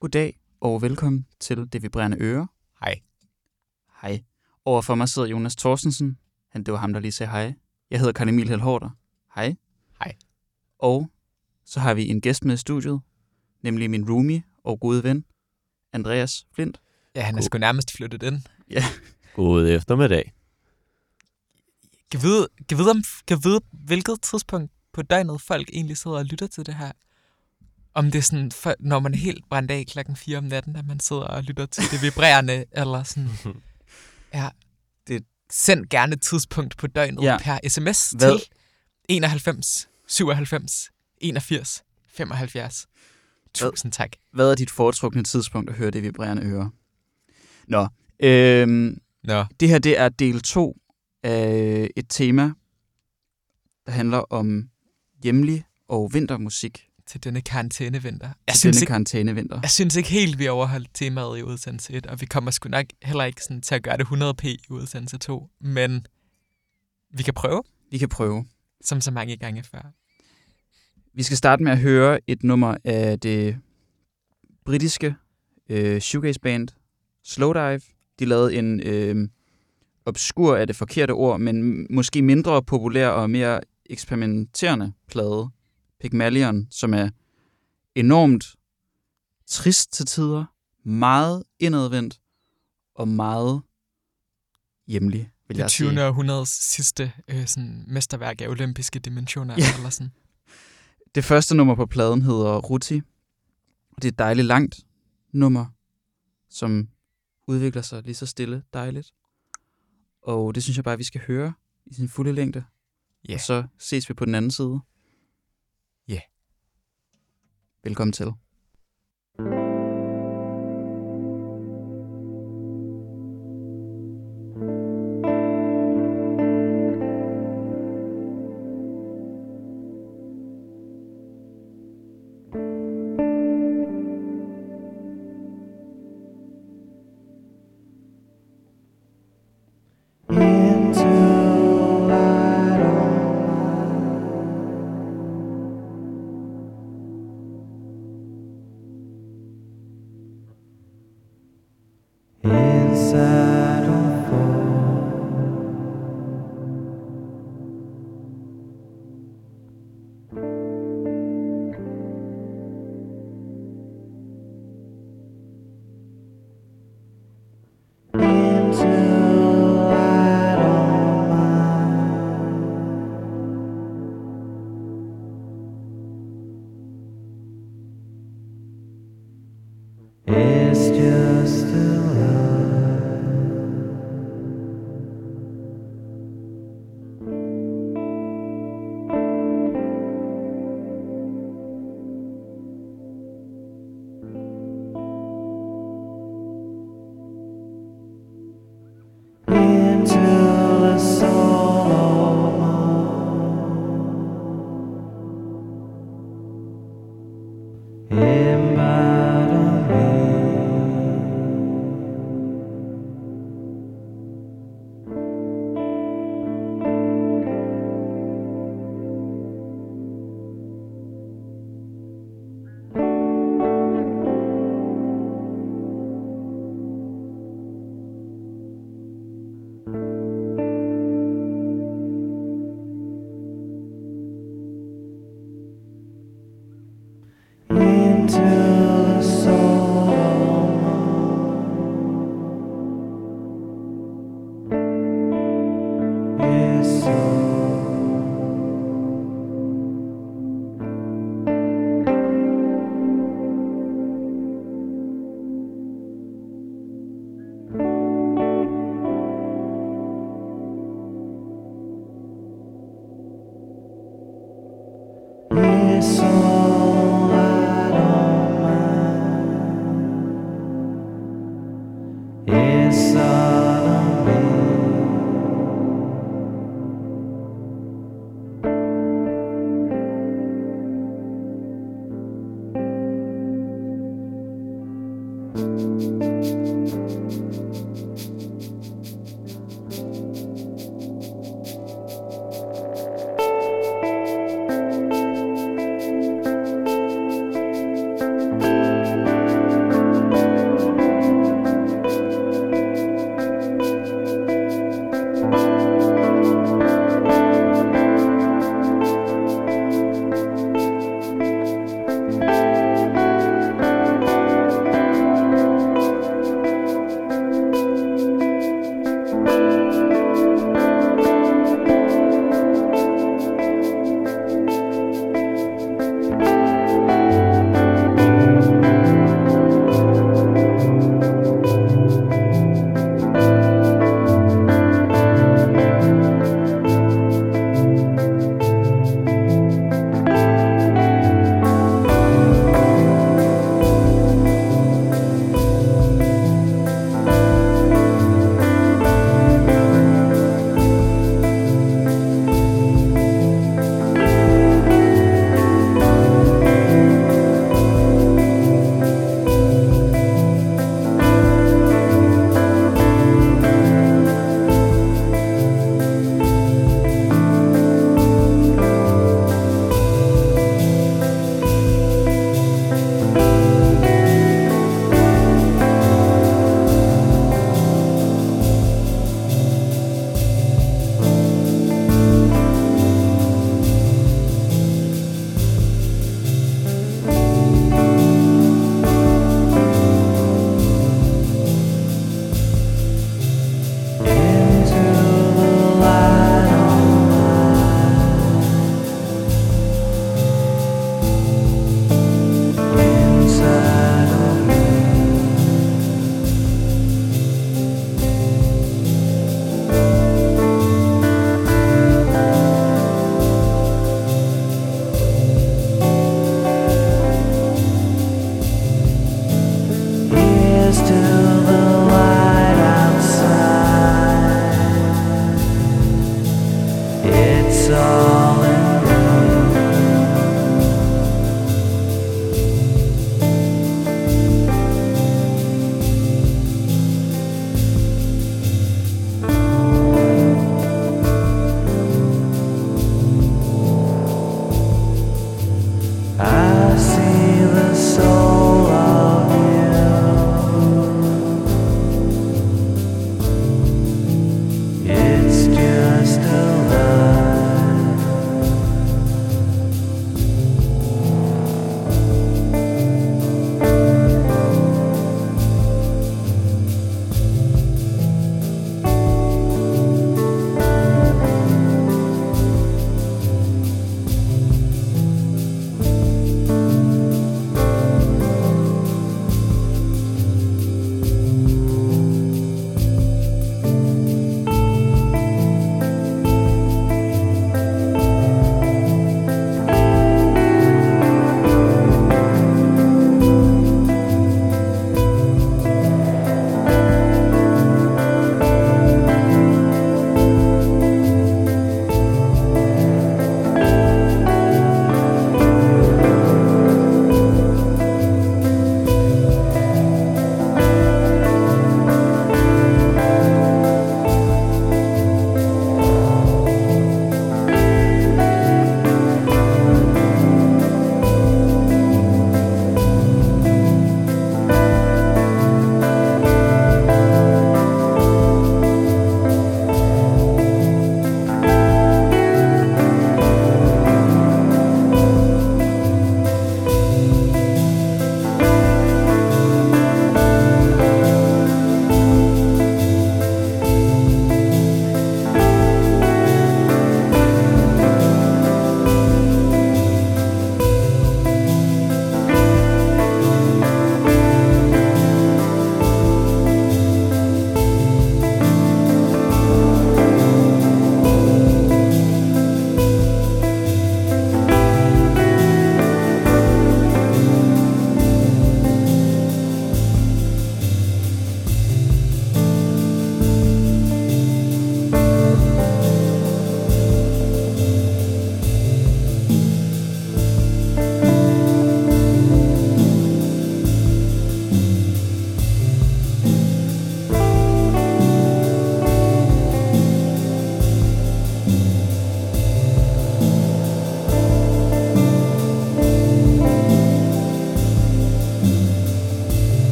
Goddag og velkommen til Det Vibrerende Øre. Hej. Hej. Overfor mig sidder Jonas Thorstensen. Han, det var ham, der lige sagde hej. Jeg hedder Karl Emil Helhorter. Hej. Hej. Og så har vi en gæst med i studiet, nemlig min roomie og gode ven, Andreas Flint. Ja, han er God. sgu nærmest flyttet ind. God eftermiddag. Kan vide, kan vide, om, kan vide, hvilket tidspunkt på døgnet folk egentlig sidder og lytter til det her? Om det er sådan, for, når man er helt brændt af klokken 4 om natten, at man sidder og lytter til det vibrerende, eller sådan. Ja, Det- Send gerne et tidspunkt på døgnet Ja. per sms Hvad? til 91 97 81 75. Tusind tak. Hvad er dit foretrukne tidspunkt at høre Det Vibrerende Øre? Nå, øhm, Nå, det her det er del 2 af et tema, der handler om hjemlig og vintermusik til denne karantænevinter. Jeg til synes, denne ikke, karantænevinter. jeg synes ikke helt, vi overholdt temaet i udsendelse 1, og vi kommer sgu nok heller ikke sådan til at gøre det 100p i udsendelse 2, men vi kan prøve, Vi kan prøve. som så mange gange før. Vi skal starte med at høre et nummer af det britiske øh, shoegaze-band Slowdive. De lavede en øh, obskur af det forkerte ord, men måske mindre populær og mere eksperimenterende plade, Pygmalion, som er enormt trist til tider, meget indadvendt og meget hjemlig, vil Det jeg sige. 20. århundredes sidste øh, sådan, mesterværk af olympiske dimensioner. Ja. Eller sådan. Det første nummer på pladen hedder Ruti. Og det er et dejligt langt nummer, som udvikler sig lige så stille dejligt. Og det synes jeg bare, vi skal høre i sin fulde længde. Ja. Og så ses vi på den anden side. Velkommen til.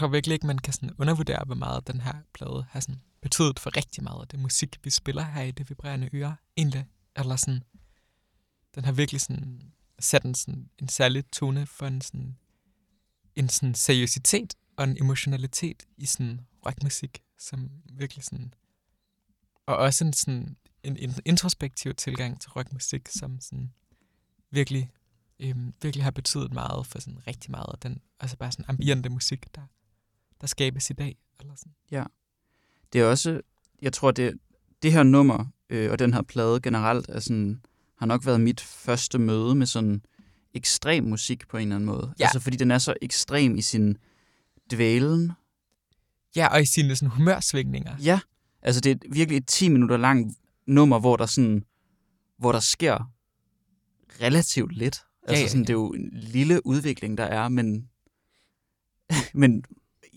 Tror virkelig ikke, man kan sådan undervurdere, hvor meget den her plade har sådan betydet for rigtig meget af det musik, vi spiller her i det vibrerende øre. Egentlig, eller sådan, den har virkelig sådan sat en, sådan, en særlig tone for en sådan, en sådan seriøsitet og en emotionalitet i sådan rockmusik, som virkelig sådan, og også en sådan en, en introspektiv tilgang til rockmusik, som sådan virkelig, øhm, virkelig har betydet meget for sådan rigtig meget af den, altså bare sådan ambiente musik, der, der skabes i dag. Eller sådan. Det er også, jeg tror, det, det her nummer øh, og den her plade generelt er sådan, har nok været mit første møde med sådan ekstrem musik på en eller anden måde. Ja. Altså fordi den er så ekstrem i sin dvælen. Ja, og i sine sådan humørsvingninger. Ja, altså det er virkelig et 10 minutter langt nummer, hvor der sådan, hvor der sker relativt lidt. Altså ja, sådan, ja. det er jo en lille udvikling, der er, men, men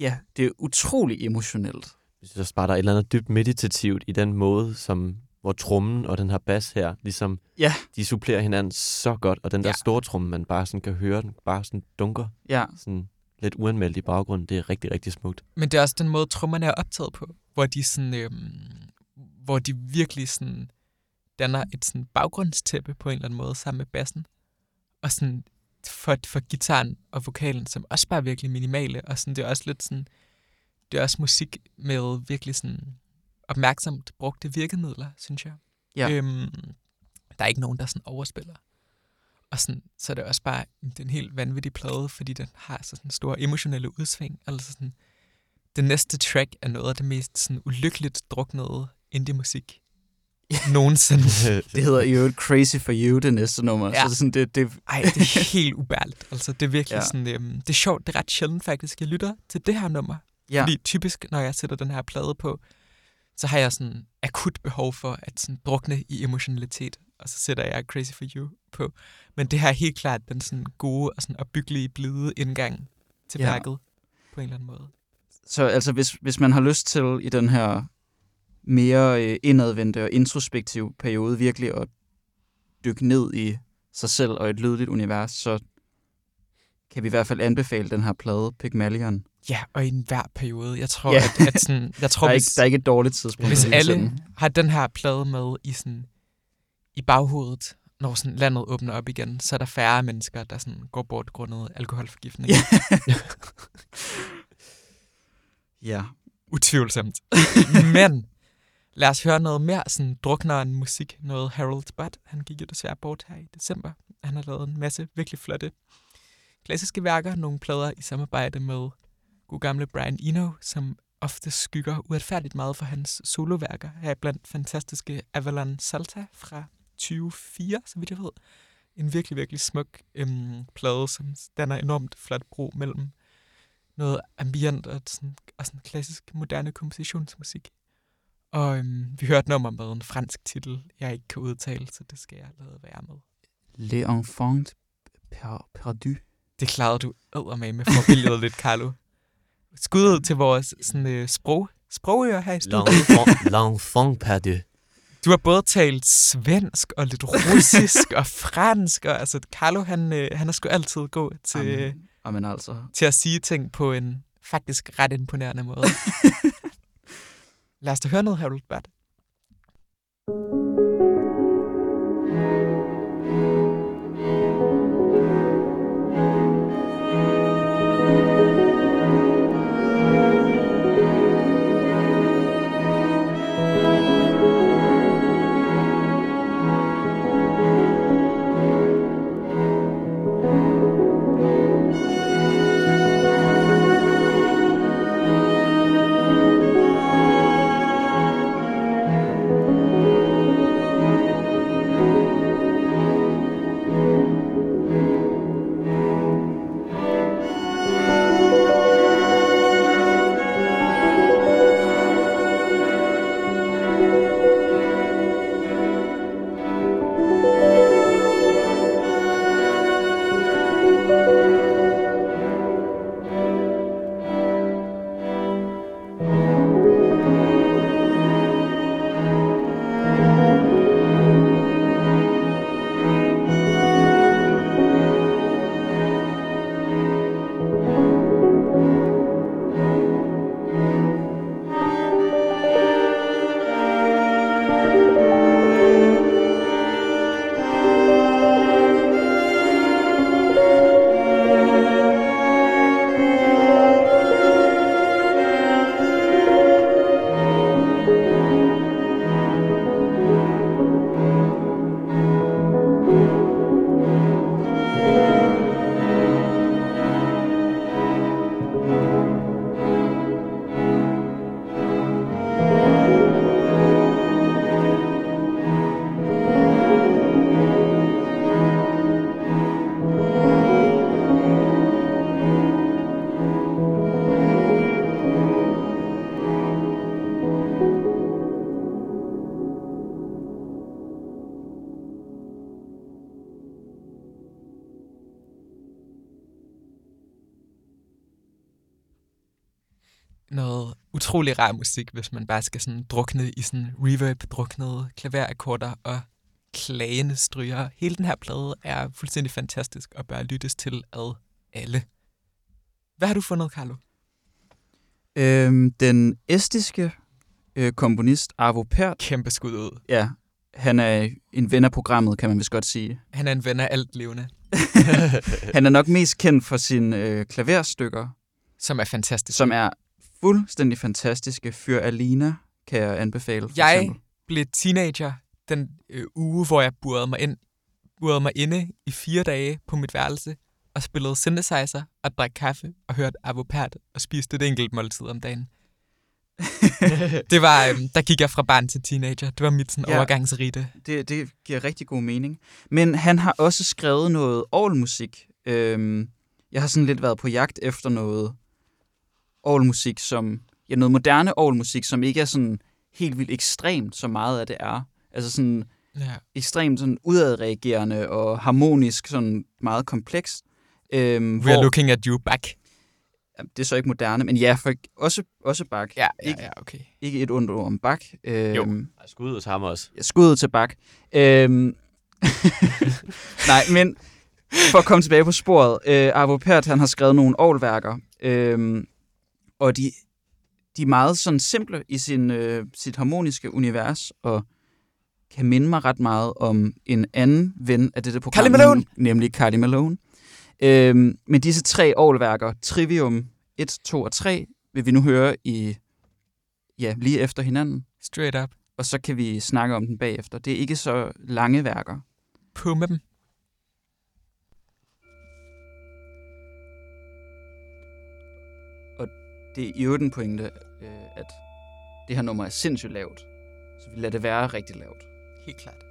ja, det er utrolig emotionelt. Jeg synes også bare, der er et eller andet dybt meditativt i den måde, som hvor trummen og den her bas her, ligesom, Ja. de supplerer hinanden så godt, og den der Ja. store tromme, man bare sådan kan høre, den bare sådan dunker, Ja, sådan lidt uanmeldt i baggrunden, det er rigtig, rigtig smukt. Men det er også den måde, trommerne er optaget på, hvor de sådan, øhm, hvor de virkelig sådan danner et sådan baggrundstæppe på en eller anden måde sammen med bassen. Og sådan for, for gitaren og vokalen, som også bare er virkelig minimale, og sådan, det er også lidt sådan, det er også musik med virkelig sådan opmærksomt brugte virkemidler, synes jeg. Ja. Øhm, der er ikke nogen, der sådan overspiller. Og sådan, så er det også bare det er en helt vanvittig plade, fordi den har så sådan store emotionelle udsving. Altså sådan, det næste track er noget af det mest sådan ulykkeligt druknede indie-musik nogensinde. det hedder øvrigt Crazy for You, det næste nummer. Ja. Så det er sådan, det, det, Ej, det er helt ubærligt. Altså, det er virkelig Ja. ja. sådan, øhm, det er sjovt, det er ret sjældent faktisk, jeg lytter til det her nummer. ja, Fordi typisk, når jeg sætter den her plade på, så har jeg sådan akut behov for at sådan drukne i emotionalitet, og så sætter jeg Crazy for You på. Men det her er helt klart den sådan gode og sådan opbyggelige, blide indgang til Ja. værket på en eller anden måde. Så altså, hvis, hvis man har lyst til i den her mere øh, indadvendte og introspektive periode virkelig at dykke ned i sig selv og et lydligt univers, så kan vi i hvert fald anbefale den her plade, Pygmalion. Ja, og i enhver periode. Jeg tror, Ja. at, at sådan, jeg tror, Der er, hvis, ikke, der er ikke et dårligt tidspunkt. hvis alle den. har den her plade med i, sådan, i baghovedet, når sådan landet åbner op igen, så er der færre mennesker, der sådan går bort grundet alkoholforgiftning. Ja. ja. Utvivlsomt. Men lad os høre noget mere sådan druknere end musik. Noget Harold Budd. Han gik jo desværre bort her i december. Han har lavet en masse virkelig flotte klassiske værker. Nogle plader i samarbejde med god gamle Brian Eno, som ofte skygger uretfærdigt meget for hans soloværker. Her er blandt fantastiske Avalon Salta fra 2004, så vidt jeg ved. En virkelig, virkelig smuk øhm, plade, som danner enormt flot bro mellem noget ambient og sådan, og sådan klassisk moderne kompositionsmusik. Og øhm, vi hørte nummer med en fransk titel, jeg ikke kan udtale, så det skal jeg lade være med. Les enfants per, perdu. Det klarede du med med forbilledet lidt, Carlo. Skud ud til vores sådan, øh, sprog, sprogører her i studiet. L'enfant perdu. Du har både talt svensk og lidt russisk og fransk. Og, altså, Carlo, han, øh, han har sgu altid gå til, Amen, amen altså. til at sige ting på en faktisk ret imponerende måde. Lad os da høre noget, Harold Bert. Thank utrolig rar musik, hvis man bare skal sådan drukne i sådan reverb-druknede klaverakkorder og klagende stryger. Hele den her plade er fuldstændig fantastisk og bør lyttes til ad alle. Hvad har du fundet, Carlo? Øhm, den estiske øh, komponist Arvo Pärt, Kæmpe skud ud. ja, han er en ven af programmet, kan man vist godt sige. Han er en ven af alt levende, Han er nok mest kendt for sine øh, klaverstykker, som er fantastisk. som er fuldstændig fantastiske. Fyr Alina kan jeg anbefale. For Jeg eksempel. blev teenager den øh, uge, hvor jeg burede mig, ind, burede mig inde i fire dage på mit værelse og spillede synthesizer og drak kaffe og hørte Avopert og spiste et enkelt måltid om dagen. det var, øh, der gik jeg fra barn til teenager. Det var mit sådan, ja. overgangsrite. Det, det giver rigtig god mening. Men han har også skrevet noget orgelmusik. Øhm, jeg har sådan lidt været på jagt efter noget orgelmusik, som ja, noget moderne orgelmusik, som ikke er sådan helt vildt ekstremt, så meget af det er. Altså sådan Ja. ekstremt sådan udadreagerende og harmonisk, sådan meget komplekst. Øhm, We are looking at you back. Det er så ikke moderne, men ja, for også, også Bach. Ja, ja, Ikke- ja, okay. Ikke et ondt ord om Bach. Øhm, Ej, Skud ud til ham også. skuddet til Bach. Øhm, nej, men for at komme tilbage på sporet. Øh, Arvo Pärt, han har skrevet nogle ålværker, øhm, og de, de er meget sådan simple i sin, øh, sit harmoniske univers, og kan minde mig ret meget om en anden ven af dette program. Carly Malone! nem- Nemlig Carly Malone. Øhm, men disse tre ålværker, Trivium 1, 2 og 3, vil vi nu høre i ja, lige efter hinanden Straight up. og så kan vi snakke om den bagefter. Det er ikke så lange værker. På med dem. Det er i øvrigt en pointe, øh, at det her nummer er sindssygt lavt. Så vi lader det være rigtig lavt. Helt klart.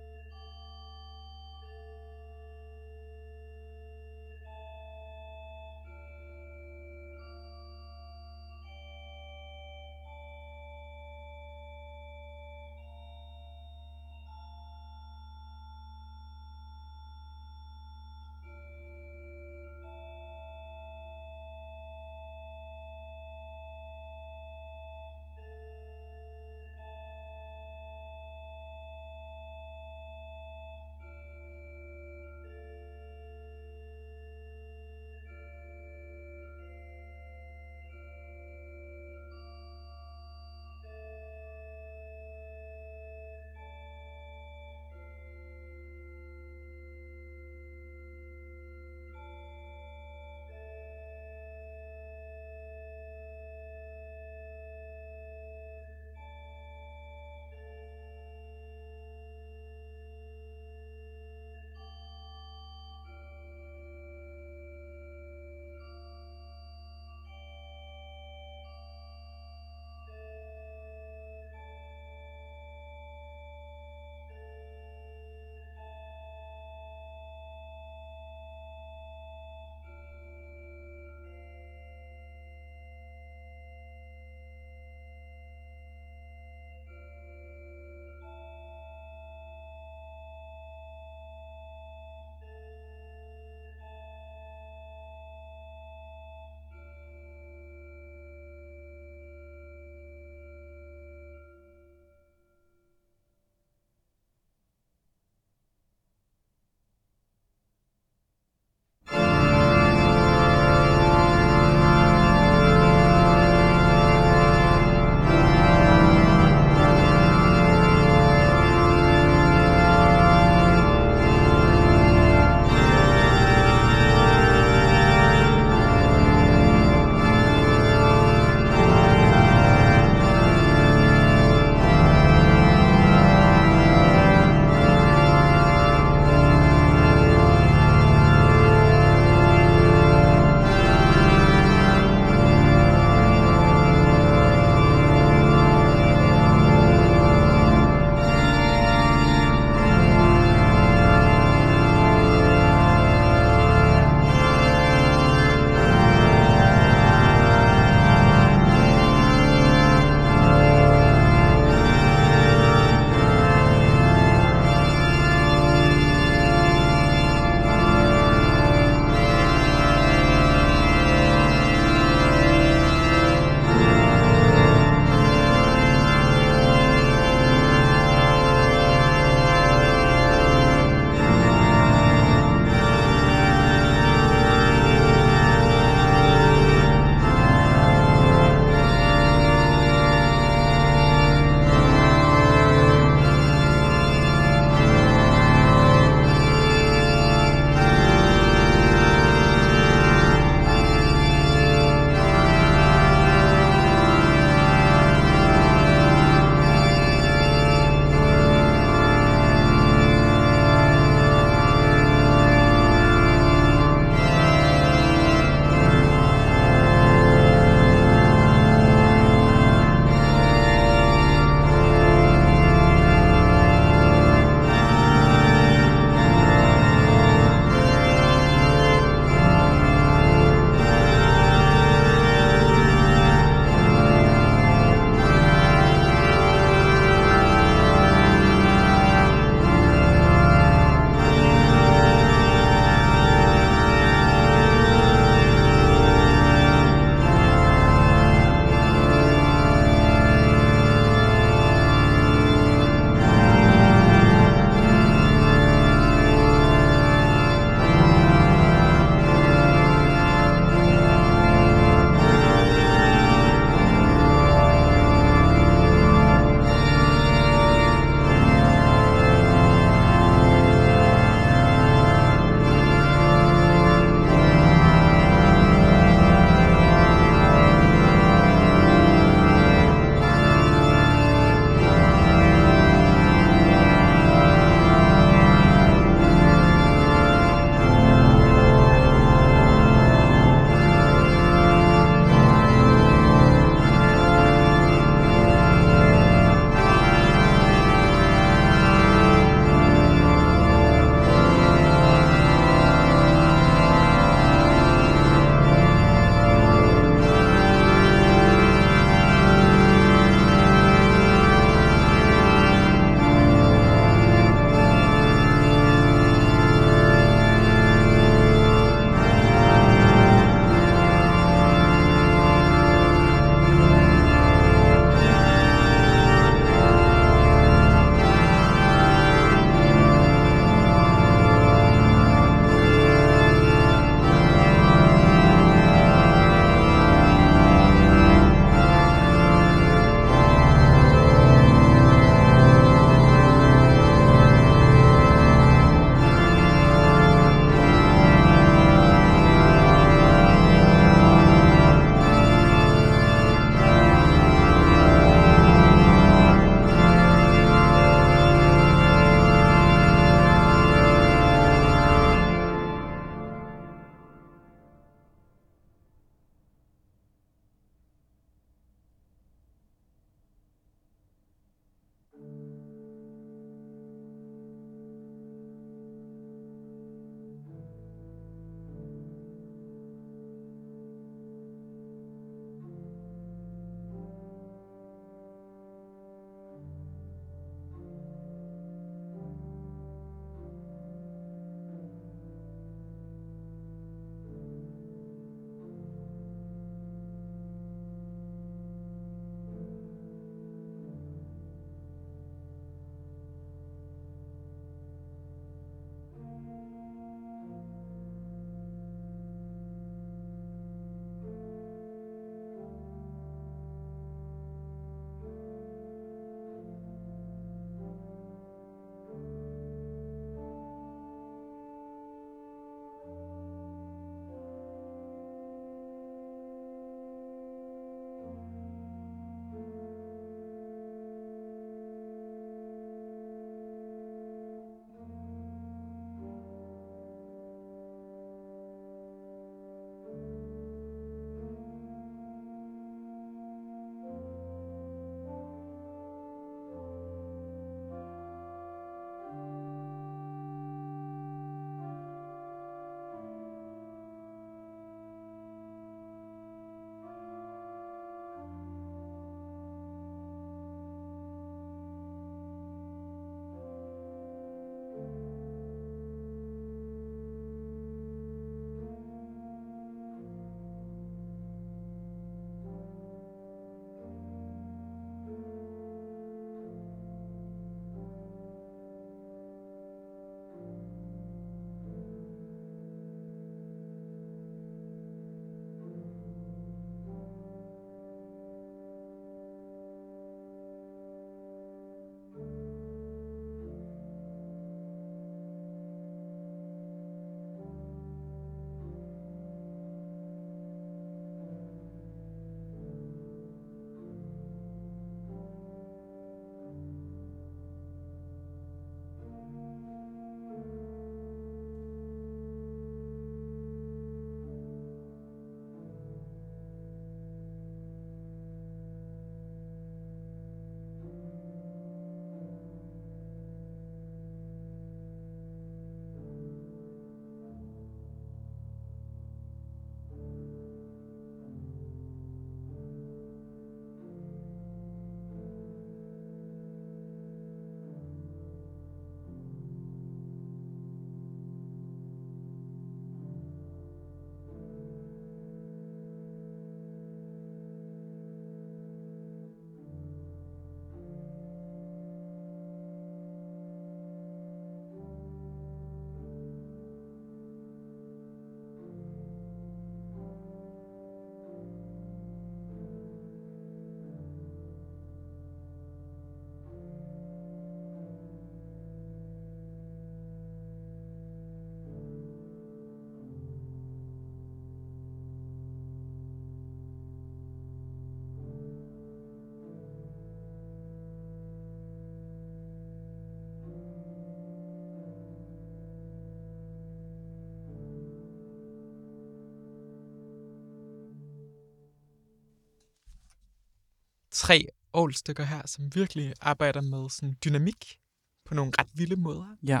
Tre ålstykker her, som virkelig arbejder med sådan dynamik på nogle ret vilde måder. Ja.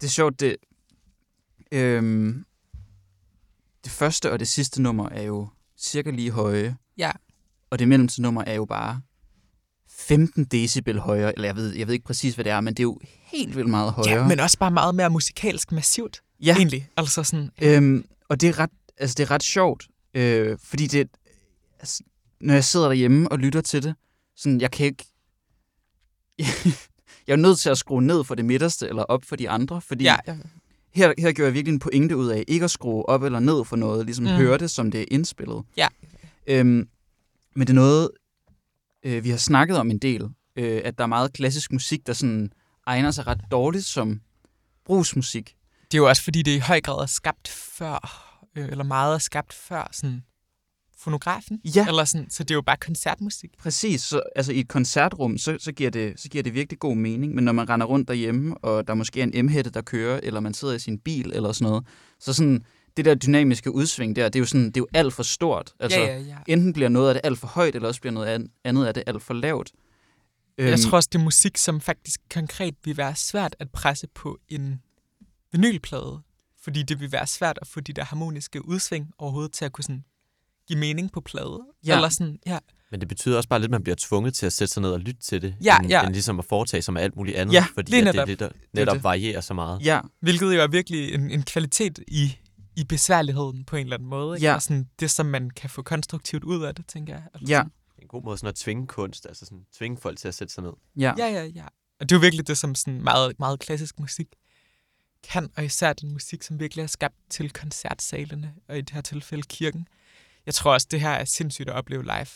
Det er sjovt, det... Øhm, det første og det sidste nummer er jo cirka lige høje. Ja. Og det mellemste nummer er jo bare 15 decibel højere. Eller jeg ved, jeg ved ikke præcis, hvad det er, men det er jo helt vildt meget højere. Ja, men også bare meget mere musikalsk massivt, ja. egentlig. Altså sådan, Øhm, og det er ret, altså det er ret sjovt, øh, fordi det, altså, når jeg sidder derhjemme og lytter til det, sådan, jeg kan ikke... jeg er nødt til at skrue ned for det midterste, eller op for de andre, fordi ja, ja, her, her gjorde jeg virkelig en pointe ud af ikke at skrue op eller ned for noget, ligesom Mm. høre det, som det er indspillet. Ja. Øhm, men det er noget, øh, vi har snakket om en del, øh, at der er meget klassisk musik, der sådan egner sig ret dårligt som brugsmusik. det er jo også fordi, det i høj grad er skabt før, øh, eller meget er skabt før sådan fonografen. Ja. Eller sådan, så det er jo bare koncertmusik. Præcis, så, altså i et koncertrum, så, så, giver det, så giver det virkelig god mening, men når man render rundt derhjemme, og der måske er en m der kører, eller man sidder i sin bil, eller sådan noget, så sådan, det der dynamiske udsving der, det er jo, sådan, det er jo alt for stort. Altså, ja, ja, ja. enten bliver noget af det alt for højt, eller også bliver noget an- andet af det alt for lavt. Øhm, Jeg tror også, det er musik, som faktisk konkret vil være svært at presse på en vinylplade. Fordi det vil være svært at få de der harmoniske udsving overhovedet til at kunne sådan give mening på plade. Ja. Eller sådan, ja. Men det betyder også bare lidt, at man bliver tvunget til at sætte sig ned og lytte til det, Ja, end, ja. end ligesom at foretage sig med alt muligt andet, Ja, fordi lige at det netop. lidt, netop det. varierer så meget. Ja, Hvilket jo er virkelig en, en kvalitet i, i besværligheden på en eller anden måde. Ikke? Ja. Og sådan det, som man kan få konstruktivt ud af det, tænker jeg. Altså ja, sådan, En god måde sådan at tvinge kunst, altså sådan tvinge folk til at sætte sig ned. ja. Ja, ja, ja. Og det er jo virkelig det, som sådan meget, meget klassisk musik kan, og især den musik, som virkelig er skabt til koncertsalene, og i det her tilfælde kirken. Jeg tror også, det her er sindssygt at opleve live.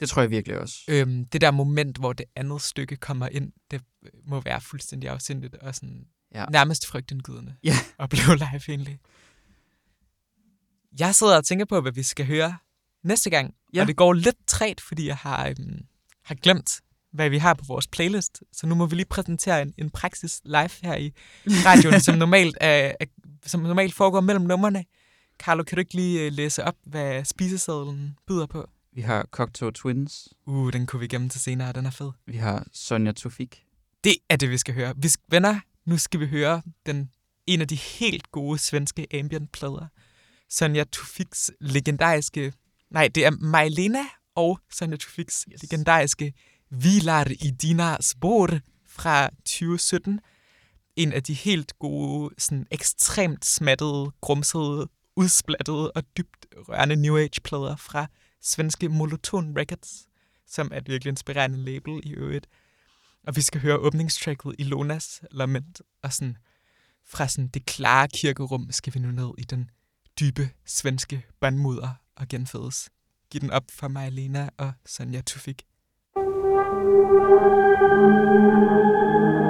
Det tror jeg virkelig også. Øhm, det der moment, hvor det andet stykke kommer ind, det må være fuldstændig afsindigt og sådan Ja. nærmest frygtindgydende Ja. at opleve live egentlig. Jeg sidder og tænker på, hvad vi skal høre næste gang, Ja. og det går lidt træt, fordi jeg har, øhm, har glemt, hvad vi har på vores playlist. Så nu må vi lige præsentere en, en praksis live her i radioen, som normalt, er, er, som normalt foregår mellem numrene. Carlo, kan du ikke lige øh, læse op, hvad spisesedlen byder på? Vi har Cocteau Twins. Uh, den kunne vi gemme til senere, den er fed. Vi har Sonja Tofik. Det er det, vi skal høre. Vi skal, venner, nu skal vi høre den, en af de helt gode svenske ambient-plader. Sonja Tufiks legendariske... Nej, det er Majlena og Sonja Tufiks yes. legendariske Vilar i dina spor fra 2017. En af de helt gode, sådan ekstremt smattede, grumsede, udsplattede og dybt rørende New Age-plader fra svenske Molotone Records, som er et virkelig inspirerende label i øvrigt. Og vi skal høre åbningstracket i Lonas Lament, og sådan fra sådan det klare kirkerum skal vi nu ned i den dybe svenske bandmudder og genfødes. Giv den op for mig, Lena og Sonja Tufik. Thank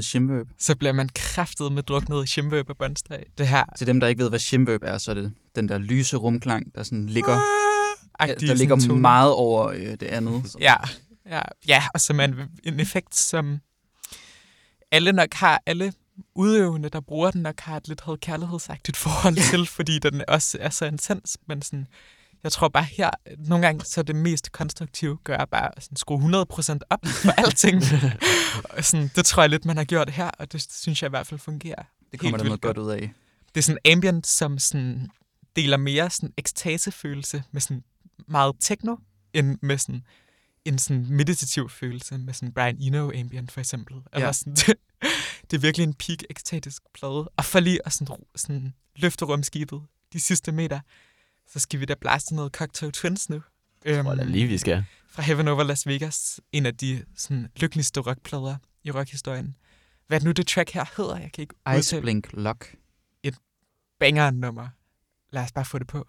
druknet shimverb. så bliver man kraftet med druknet shimverb og båndstræg. Det her Til dem, der ikke ved, hvad shimverb er, så er det den der lyse rumklang, der sådan ligger, ja, Agtige der ligger tone. meget over øh, det andet. Ja, ja, ja, og som er en, en effekt, som alle nok har, alle udøvende, der bruger den, nok har et lidt had-kærlighedsagtigt forhold Ja. til, fordi den også er så intens, men sådan, jeg tror bare her, nogle gange så det mest konstruktive, gør jeg bare sådan, skrue 100% op for alting. og sådan, det tror jeg lidt, man har gjort her, og det synes jeg i hvert fald fungerer. Det kommer der noget godt ud af. Det er sådan ambient, som sådan deler mere sådan ekstasefølelse med sådan meget techno, end med sådan en sådan meditativ følelse med sådan Brian Eno ambient for eksempel. Eller Ja. sådan, det, det er virkelig en peak ekstatisk plade. Og for lige at sådan, sådan løfte rumskibet de sidste meter, så skal vi da blaste noget Cocktail Twins nu. Øhm, Tror jeg da lige, vi skal. fra Heaven Over Las Vegas. En af de sådan, lykkeligste rockplader i rockhistorien. Hvad er det nu, det track her hedder? Jeg kan ikke Ice udtale Blink Lock. banger nummer. Lad os bare få det på.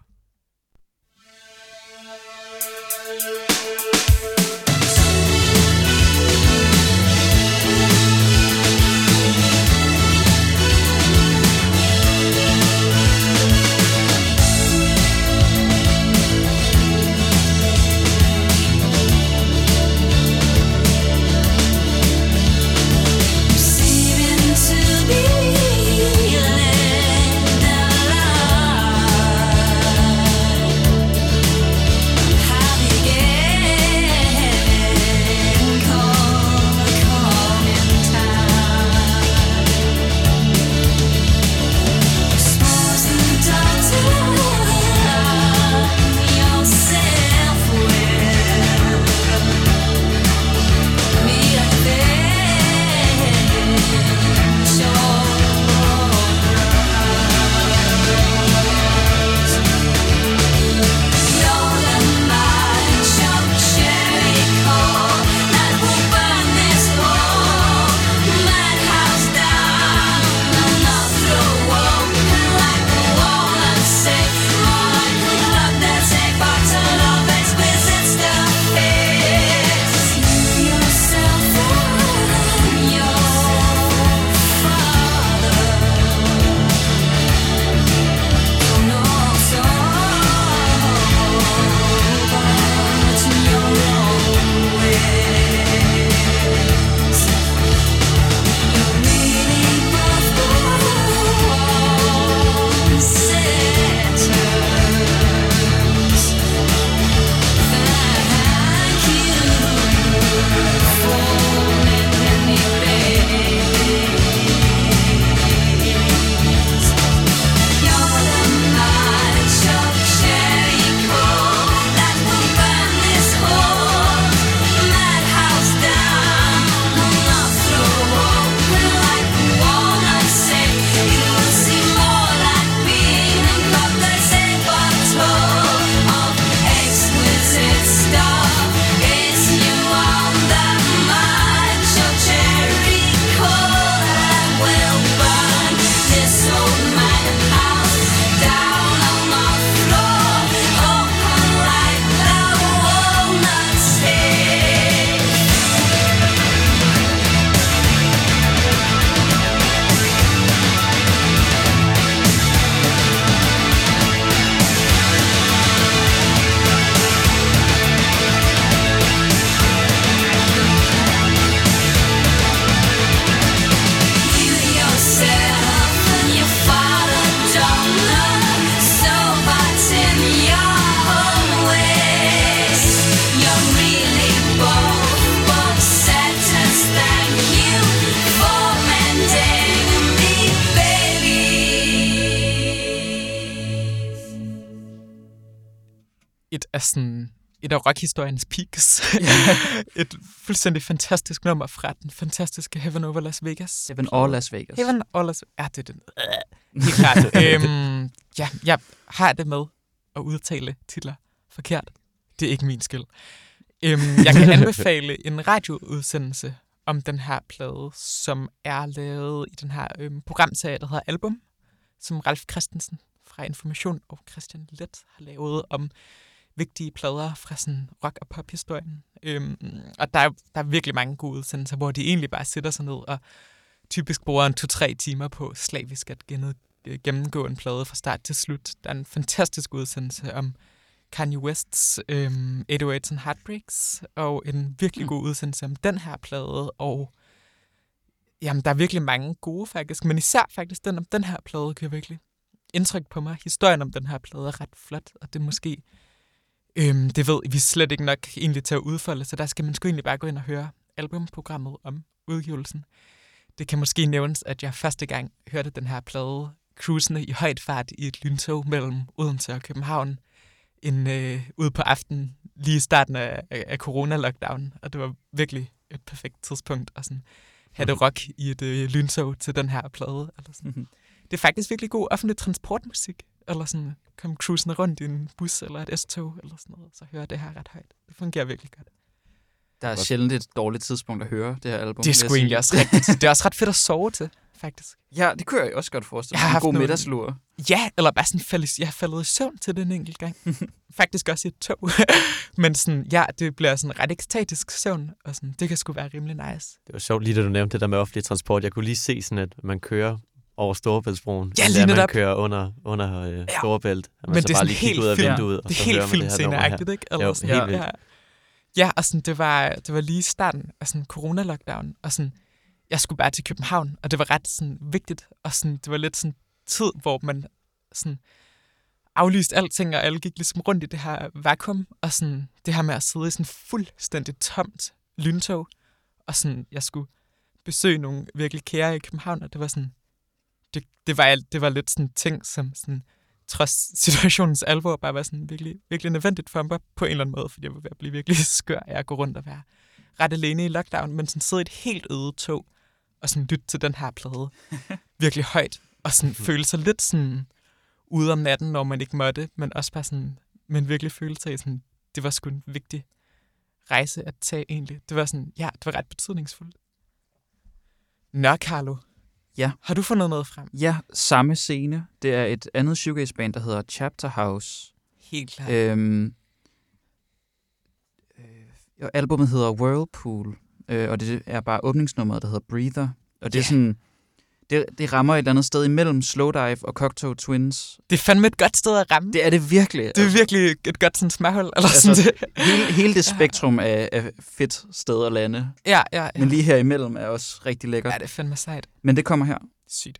Sådan et af rockhistoriens peaks. et fuldstændig fantastisk nummer fra den fantastiske Heaven Over Las Vegas. Heaven or Las Vegas. Heaven Over Las Ja, det er den. Helt klart. øhm, ja, jeg har det med at udtale titler forkert. Det er ikke min skyld. Øhm, jeg kan anbefale en radioudsendelse om den her plade, som er lavet i den her øhm, programserie, der hedder Album, som Ralf Christensen fra Information og Christian Let har lavet om vigtige plader fra sådan rock- og pophistorien. Øhm, og der er, der er virkelig mange gode udsendelser, hvor de egentlig bare sætter sig ned og typisk bruger en to-tre timer på slavisk at øh, gennemgå en plade fra start til slut. Der er en fantastisk udsendelse om Kanye Wests øhm, 808's and Heartbreaks, og en virkelig Mm. god udsendelse om den her plade, og jamen, der er virkelig mange gode faktisk, men især faktisk den om den her plade gør virkelig indtryk på mig. Historien om den her plade er ret flot, og det er måske, øhm, det ved vi slet ikke nok egentlig til at udfolde, så der skal man sgu egentlig bare gå ind og høre albumprogrammet om udgivelsen. Det kan måske nævnes, at jeg første gang hørte den her plade cruisende i højt fart i et lyntog mellem Odense og København en, øh, ude på aftenen lige i starten af, af, corona-lockdown, og det var virkelig et perfekt tidspunkt at sådan, have det rock i et øh, lyntog til den her plade. Eller sådan. Mhm. Det er faktisk virkelig god offentlig transportmusik, eller sådan komme cruisende rundt i en bus eller et S-tog, eller sådan noget, så hører det her ret højt. Det fungerer virkelig godt. Der er sjældent et dårligt tidspunkt at høre det her album. Det er sgu egentlig også rigtigt. Det er også ret fedt at sove til, faktisk. Ja, det kunne jeg også godt forestille Jeg har mig. En haft god nogle- middagslur. Ja, eller bare sådan faldet, jeg har faldet i søvn til den enkelt gang. Faktisk også i et tog. Men sådan, ja, det bliver sådan ret ekstatisk søvn, og sådan, det kan sgu være rimelig nice. Det var sjovt lige, da du nævnte det der med offentlig transport. Jeg kunne lige se sådan, at man kører over Storebæltsbroen. Ja, lige at man kører under, under øh, Ja. Storebælt. At man Men så det er bare sådan lige kigger helt ud af vinduet, og Det så er helt det nummer her. filmsceneagtigt, ikke? Eller Jo, sådan, helt vildt. Ja. ja, og sådan, det var, det var lige starten af sådan corona-lockdown, og sådan, jeg skulle bare til København, og det var ret sådan vigtigt, og sådan, det var lidt sådan tid, hvor man sådan aflyste alting, og alle gik ligesom rundt i det her vakuum, og sådan det her med at sidde i sådan fuldstændig tomt lyntog, og sådan, jeg skulle besøge nogle virkelig kære i København, og det var sådan, det, det, var, det var lidt sådan ting, som sådan, trods situationens alvor, bare var sådan virkelig, virkelig nødvendigt for mig på en eller anden måde, fordi jeg var ved at blive virkelig skør af at gå rundt og være ret alene i lockdown, men sådan sidde i et helt øde tog, og sådan lytte til den her plade virkelig højt, og sådan føle sig lidt sådan ude om natten, når man ikke måtte, men også bare sådan, men virkelig føle sig sådan, det var sgu en vigtig rejse at tage egentlig. Det var sådan, ja, det var ret betydningsfuldt. Nå, Carlo. Ja. Har du fundet noget frem? Ja, samme scene. Det er et andet shoegaze-band, der hedder Chapter House. Helt klart. Øhm, øh, albumet hedder Whirlpool, øh, og det er bare åbningsnummeret, der hedder Breather. Og det er Ja. sådan... Det, det rammer et eller andet sted imellem Slowdive og Cocteau Twins. Det er fandme et godt sted at ramme. Det er det virkelig. Det er virkelig et godt sådan smaghold. Eller Altså, sådan det. hele, hele det spektrum af, af fedt sted at lande. Ja, ja, ja. Men lige her imellem er også rigtig lækkert. Ja, det er fandme sejt. Men det kommer her. Sygt.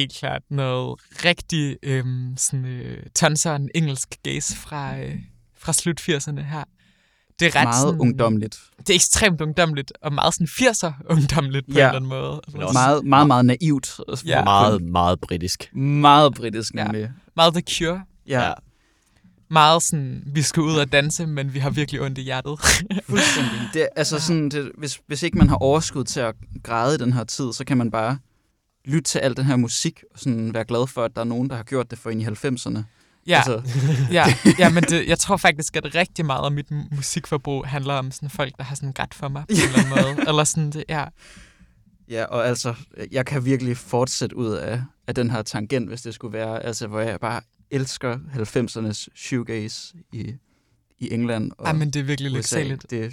Helt klart noget rigtig øhm, sådan, øh, tonseren engelsk gaze fra, øh, fra slut 80'erne her. Det er ret Meget sådan, ungdomligt. Det er ekstremt ungdomligt, og meget sådan 80'er ungdomligt på Ja. en eller anden måde. Men også- Meget, meget, meget naivt. og Ja. Meget, meget britisk. Meget britisk, Ja. nemlig. Meget The Cure. Ja, ja. Meget sådan, vi skal ud og danse, men vi har virkelig ondt i hjertet. fuldstændig. Det, er- altså sådan, det, hvis, hvis ikke man har overskud til at græde i den her tid, så kan man bare lytte til al den her musik, og sådan være glad for, at der er nogen, der har gjort det for en i 90'erne. ja, Altså, ja, ja, men det, jeg tror faktisk, at rigtig meget af mit mu- musikforbrug handler om sådan folk, der har sådan grædt for mig på en eller anden måde. Eller sådan, det, ja. ja, og altså, jeg kan virkelig fortsætte ud af, af den her tangent, hvis det skulle være, altså, hvor jeg bare elsker 90'ernes shoegaze i, i England og Ej, men det er virkelig USA. lyksaligt. Det er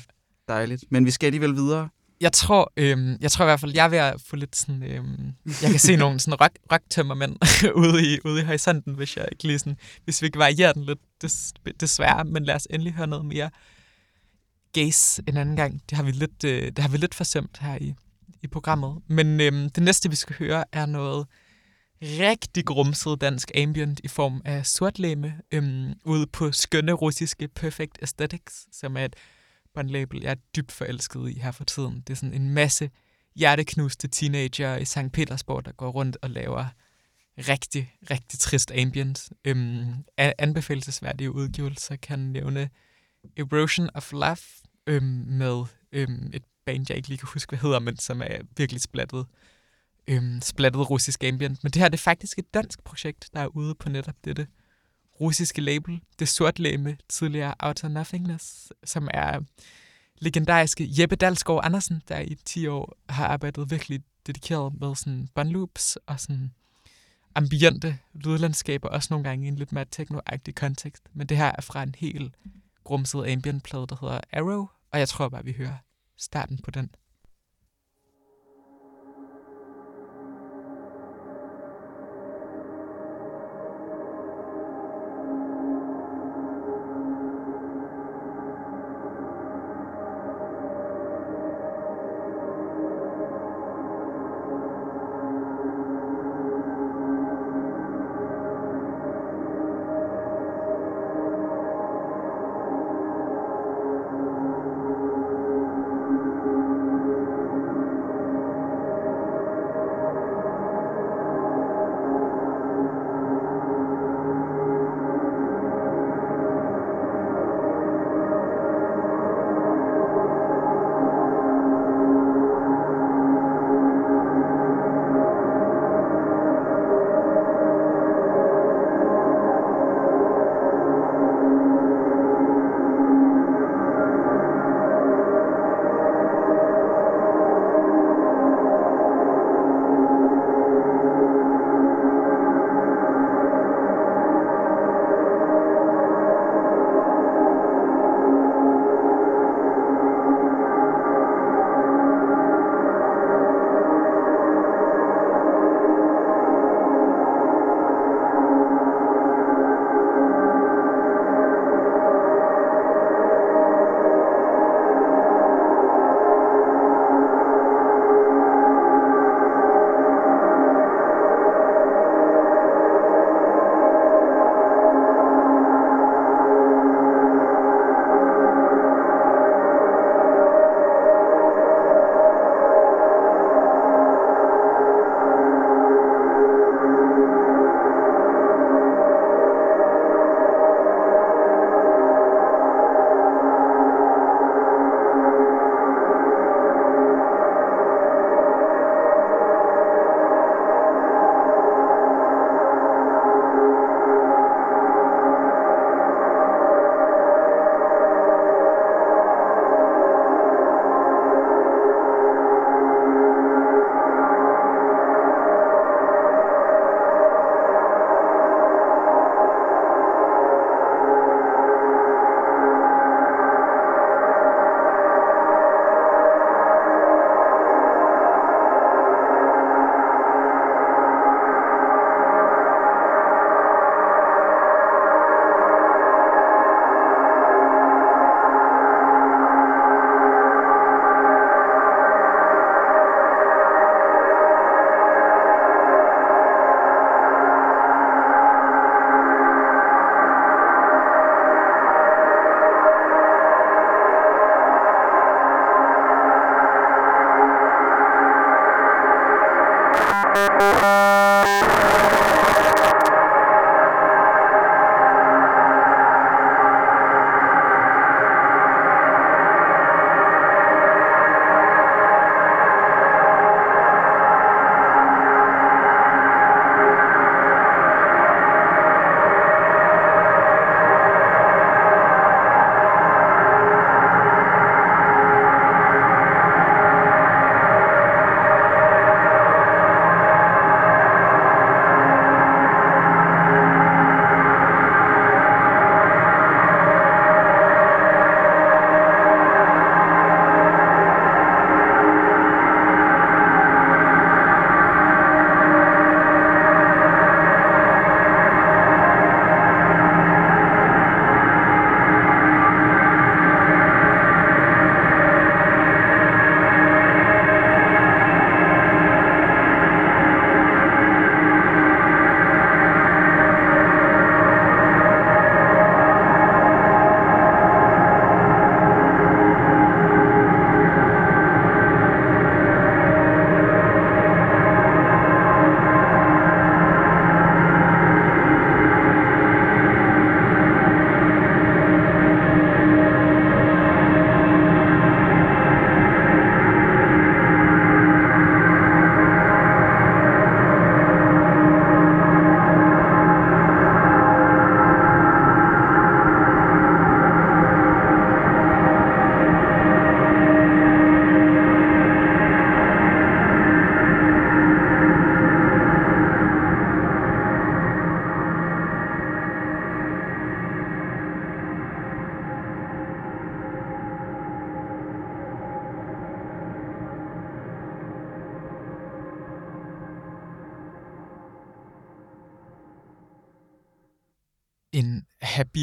dejligt. Men vi skal alligevel videre. Jeg tror, øhm, jeg tror i hvert fald, jeg er ved at få lidt sådan... Øhm, jeg kan se nogle sådan rock, rocktømmermænd ude, i, ude i horisonten, hvis jeg ikke lige sådan... Hvis vi ikke varierer den lidt, des, desværre. Men lad os endelig høre noget mere gaze en anden gang. Det har vi lidt, øh, det har vi lidt forsømt her i, i programmet. Men øhm, det næste, vi skal høre, er noget rigtig grumset dansk ambient i form af sortlæme øhm, ude på skønne russiske Perfect Aesthetics, som er et label, jeg er dybt forelsket i her for tiden. Det er sådan en masse hjerteknuste teenager i St. Petersborg, der går rundt og laver rigtig, rigtig trist ambient. Øhm, anbefalesværdige udgivelser kan nævne Erosion of Love øhm, med øhm, et band, jeg ikke lige kan huske, hvad hedder, men som er virkelig splattet, øhm, splattet russisk ambient. Men det her det er faktisk et dansk projekt, der er ude på netop dette russiske label. Det sortlæme, tidligere Outer Nothingness, som er legendariske Jeppe Dalsgaard Andersen, der i 10 år har arbejdet virkelig dedikeret med sådan båndloops og sådan ambiente lydlandskaber, også nogle gange i en lidt mere techno kontekst. Men det her er fra en helt grumset ambient-plade, der hedder Arrow, og jeg tror bare, vi hører starten på den.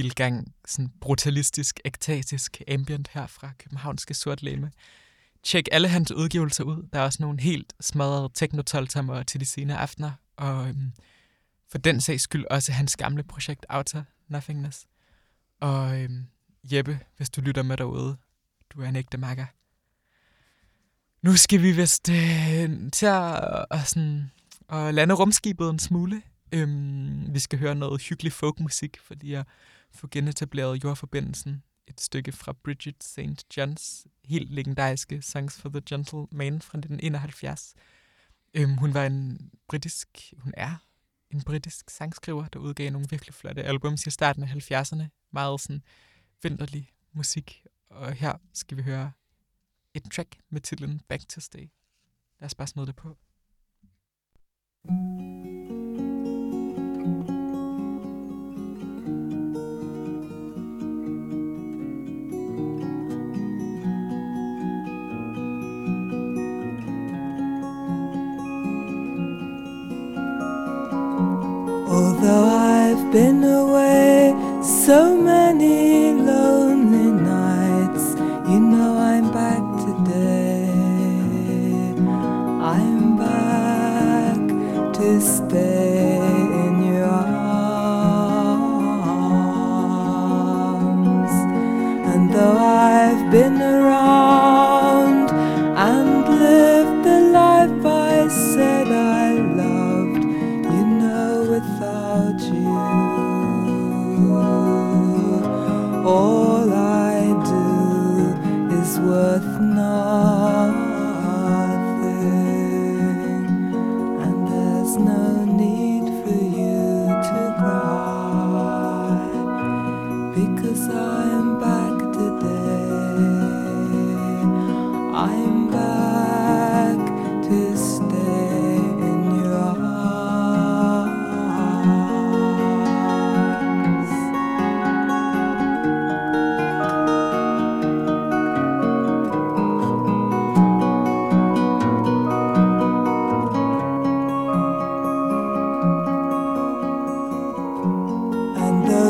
Habil gang sådan brutalistisk, ektatisk ambient her fra københavnske sortlæme. Tjek alle hans udgivelser ud. Der er også nogle helt smadrede techno til de senere aftener, og øhm, for den sags skyld også hans gamle projekt Outer Nothingness. Og øhm, Jeppe, hvis du lytter med derude, du er en ægte makker. Nu skal vi vist øh, til at, og sådan, at lande rumskibet en smule. Øhm, vi skal høre noget hyggelig folkmusik, fordi jeg få genetableret jordforbindelsen. Et stykke fra Bridget St. John's helt legendariske Songs for the Gentle Man fra 1971. Øhm, hun var en britisk, hun er en britisk sangskriver, der udgav nogle virkelig flotte albums i starten af 70'erne. Meget sådan vinterlig musik. Og her skal vi høre et track med titlen Back to Stay. Lad os bare smide det på. Although I've been away so many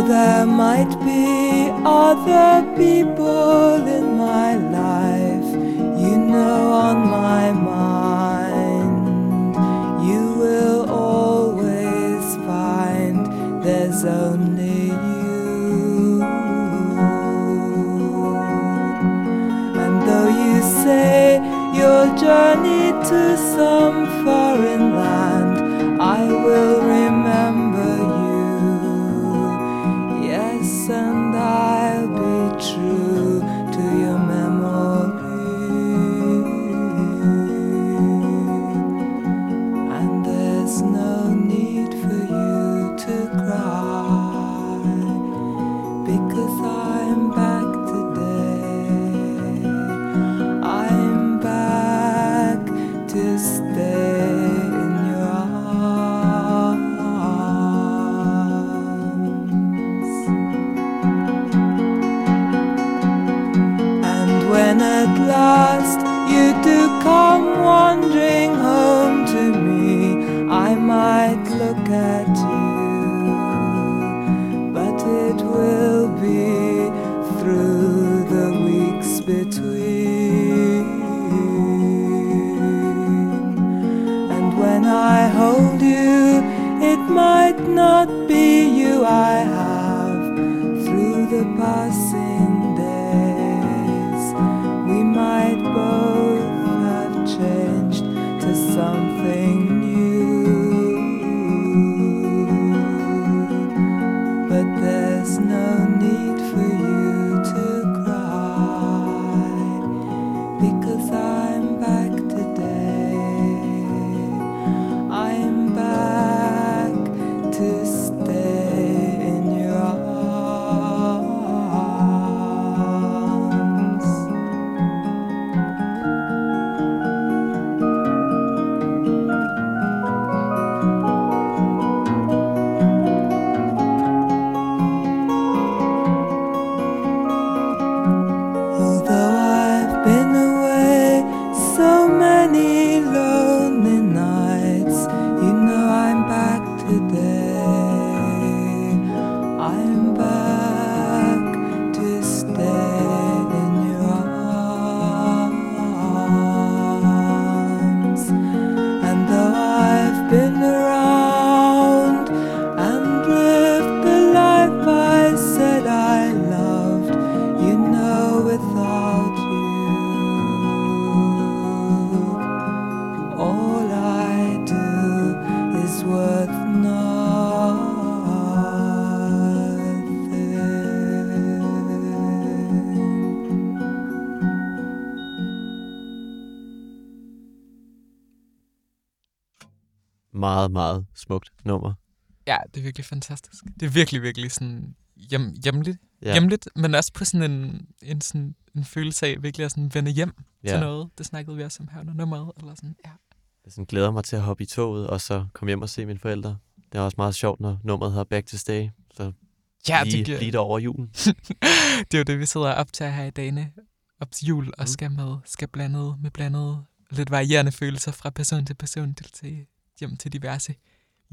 there might be other people in my life, you know on my mind, you will always find there's only you. And though you say you'll journey to some smukt nummer. Ja, det er virkelig fantastisk. Det er virkelig, virkelig sådan hjem, hjemligt, Ja. hjemligt, men også på sådan en, en, sådan, en følelse af virkelig at sådan vende hjem ja. til noget. Det snakkede vi også om her under nummeret. Eller sådan. Ja. Jeg sådan glæder mig til at hoppe i toget, og så komme hjem og se mine forældre. Det er også meget sjovt, når nummeret hedder Back to Stay. Så Ja, lige, det, giver, lige der over julen. det er jo det, vi sidder op til her i dagene op til jul, og Mm. skal med, skal blandet med blandet lidt varierende følelser fra person til person til, til hjem til diverse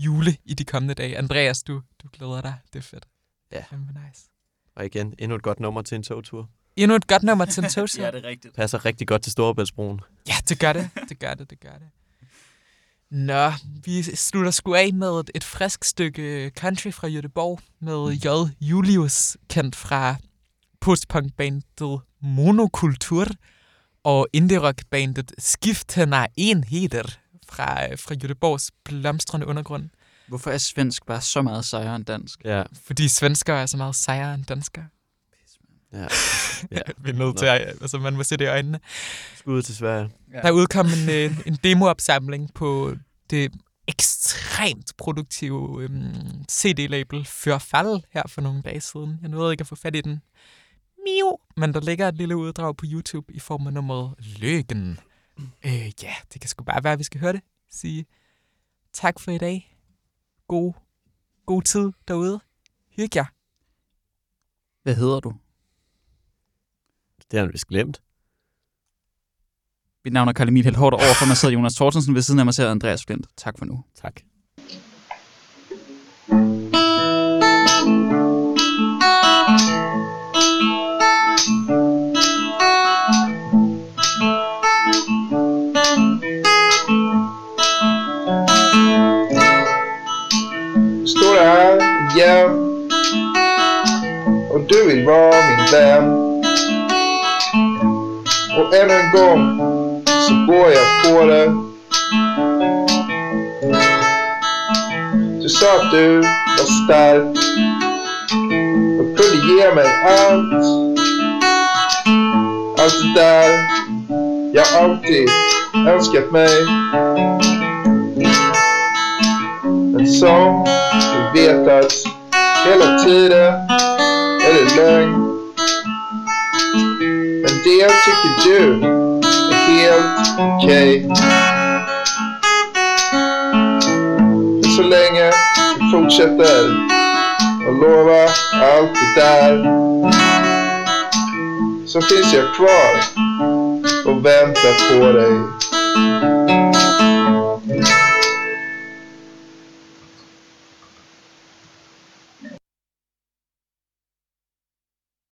jule i de kommende dage. Andreas, du, du glæder dig. Det er fedt. Ja. Fandme nice. Og igen, endnu et godt nummer til en togtur. Endnu et godt nummer til en togtur. Ja, det er rigtigt. Passer rigtig godt til Storebæltsbroen. Ja, det gør det. Det gør det, det gør det. Nå, vi slutter sgu af med et, et frisk stykke country fra Göteborg med J. Julius, kendt fra postpunkbandet Monokultur og indie-rockbandet Skiftende Enheder fra, fra Göteborgs blomstrende undergrund. Hvorfor er svensk bare så meget sejere end dansk? Ja, Fordi svenskere er så meget sejere end danskere. ja. Ja, vi er nødt til at, altså man må se det i øjnene. Skud til Sverige. Ja. Der udkom en, øh, en demoopsamling på det ekstremt produktive øhm, CD-label Førfald her for nogle dage siden. Jeg nåede ikke at få fat i den. Miu. Men der ligger et lille uddrag på YouTube i form af nummeret Løgen. Øh, ja, det kan sgu bare være, at vi skal høre det. Sige tak for i dag. God, god tid derude. Hyg jer. Hvad hedder du? Det har han vist glemt. Mit navn er Karl Emil Helt Hårdt, og overfor mig sidder Jonas Thorstensen, ved siden af mig sidder Andreas Flint. Tak for nu. Tak. Och du vill vara min vän. Och ännu en gang så går jeg på det. Du sa at du var stærk Og kunne ge mig alt Alt det der Jeg alltid önskat mig. Men som du vet at hela tiden learn det lögn. Tycker du är helt okej. Så länge du fortsätter och lova allt det där så finns jag kvar och väntar på dig.